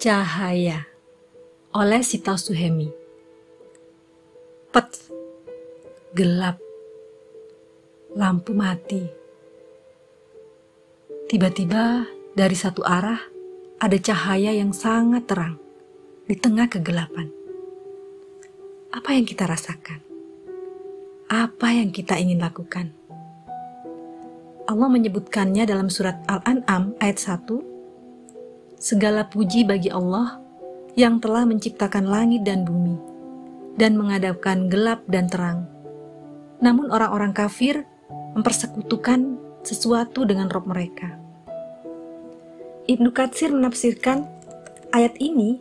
Cahaya oleh Sita Suhemi Pet Gelap Lampu mati Tiba-tiba dari satu arah ada cahaya yang sangat terang di tengah kegelapan. Apa yang kita rasakan? Apa yang kita ingin lakukan? Allah menyebutkannya dalam surat Al-An'am ayat 1 Segala puji bagi Allah yang telah menciptakan langit dan bumi dan mengadapkan gelap dan terang. Namun orang-orang kafir mempersekutukan sesuatu dengan roh mereka. Ibnu Katsir menafsirkan ayat ini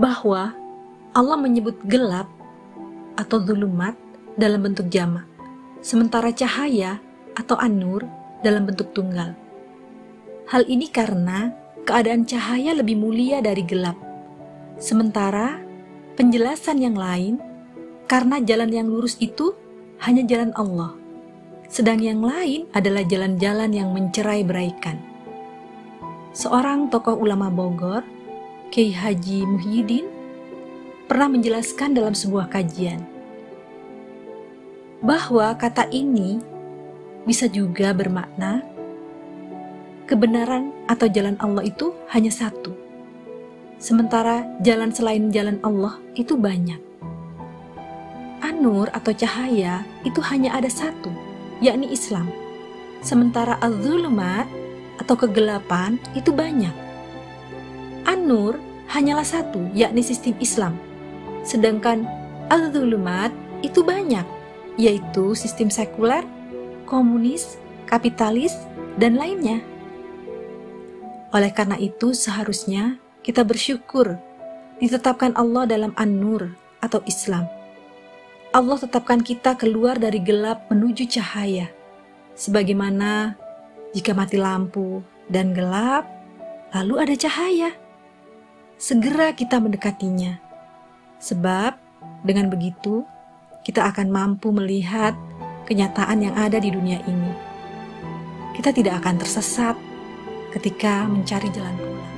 bahwa Allah menyebut gelap atau zulumat dalam bentuk jama, sementara cahaya atau anur dalam bentuk tunggal. Hal ini karena keadaan cahaya lebih mulia dari gelap. Sementara penjelasan yang lain karena jalan yang lurus itu hanya jalan Allah. Sedang yang lain adalah jalan-jalan yang mencerai beraikan. Seorang tokoh ulama Bogor, Kiai Haji Muhyiddin, pernah menjelaskan dalam sebuah kajian bahwa kata ini bisa juga bermakna kebenaran atau jalan Allah itu hanya satu. Sementara jalan selain jalan Allah itu banyak. Anur atau cahaya itu hanya ada satu, yakni Islam. Sementara az-zulumat atau kegelapan itu banyak. Anur hanyalah satu, yakni sistem Islam. Sedangkan az-zulumat itu banyak, yaitu sistem sekuler, komunis, kapitalis, dan lainnya. Oleh karena itu, seharusnya kita bersyukur ditetapkan Allah dalam An-Nur atau Islam. Allah tetapkan kita keluar dari gelap menuju cahaya. Sebagaimana jika mati lampu dan gelap, lalu ada cahaya. Segera kita mendekatinya. Sebab dengan begitu, kita akan mampu melihat kenyataan yang ada di dunia ini. Kita tidak akan tersesat ketika mencari jalan pulang.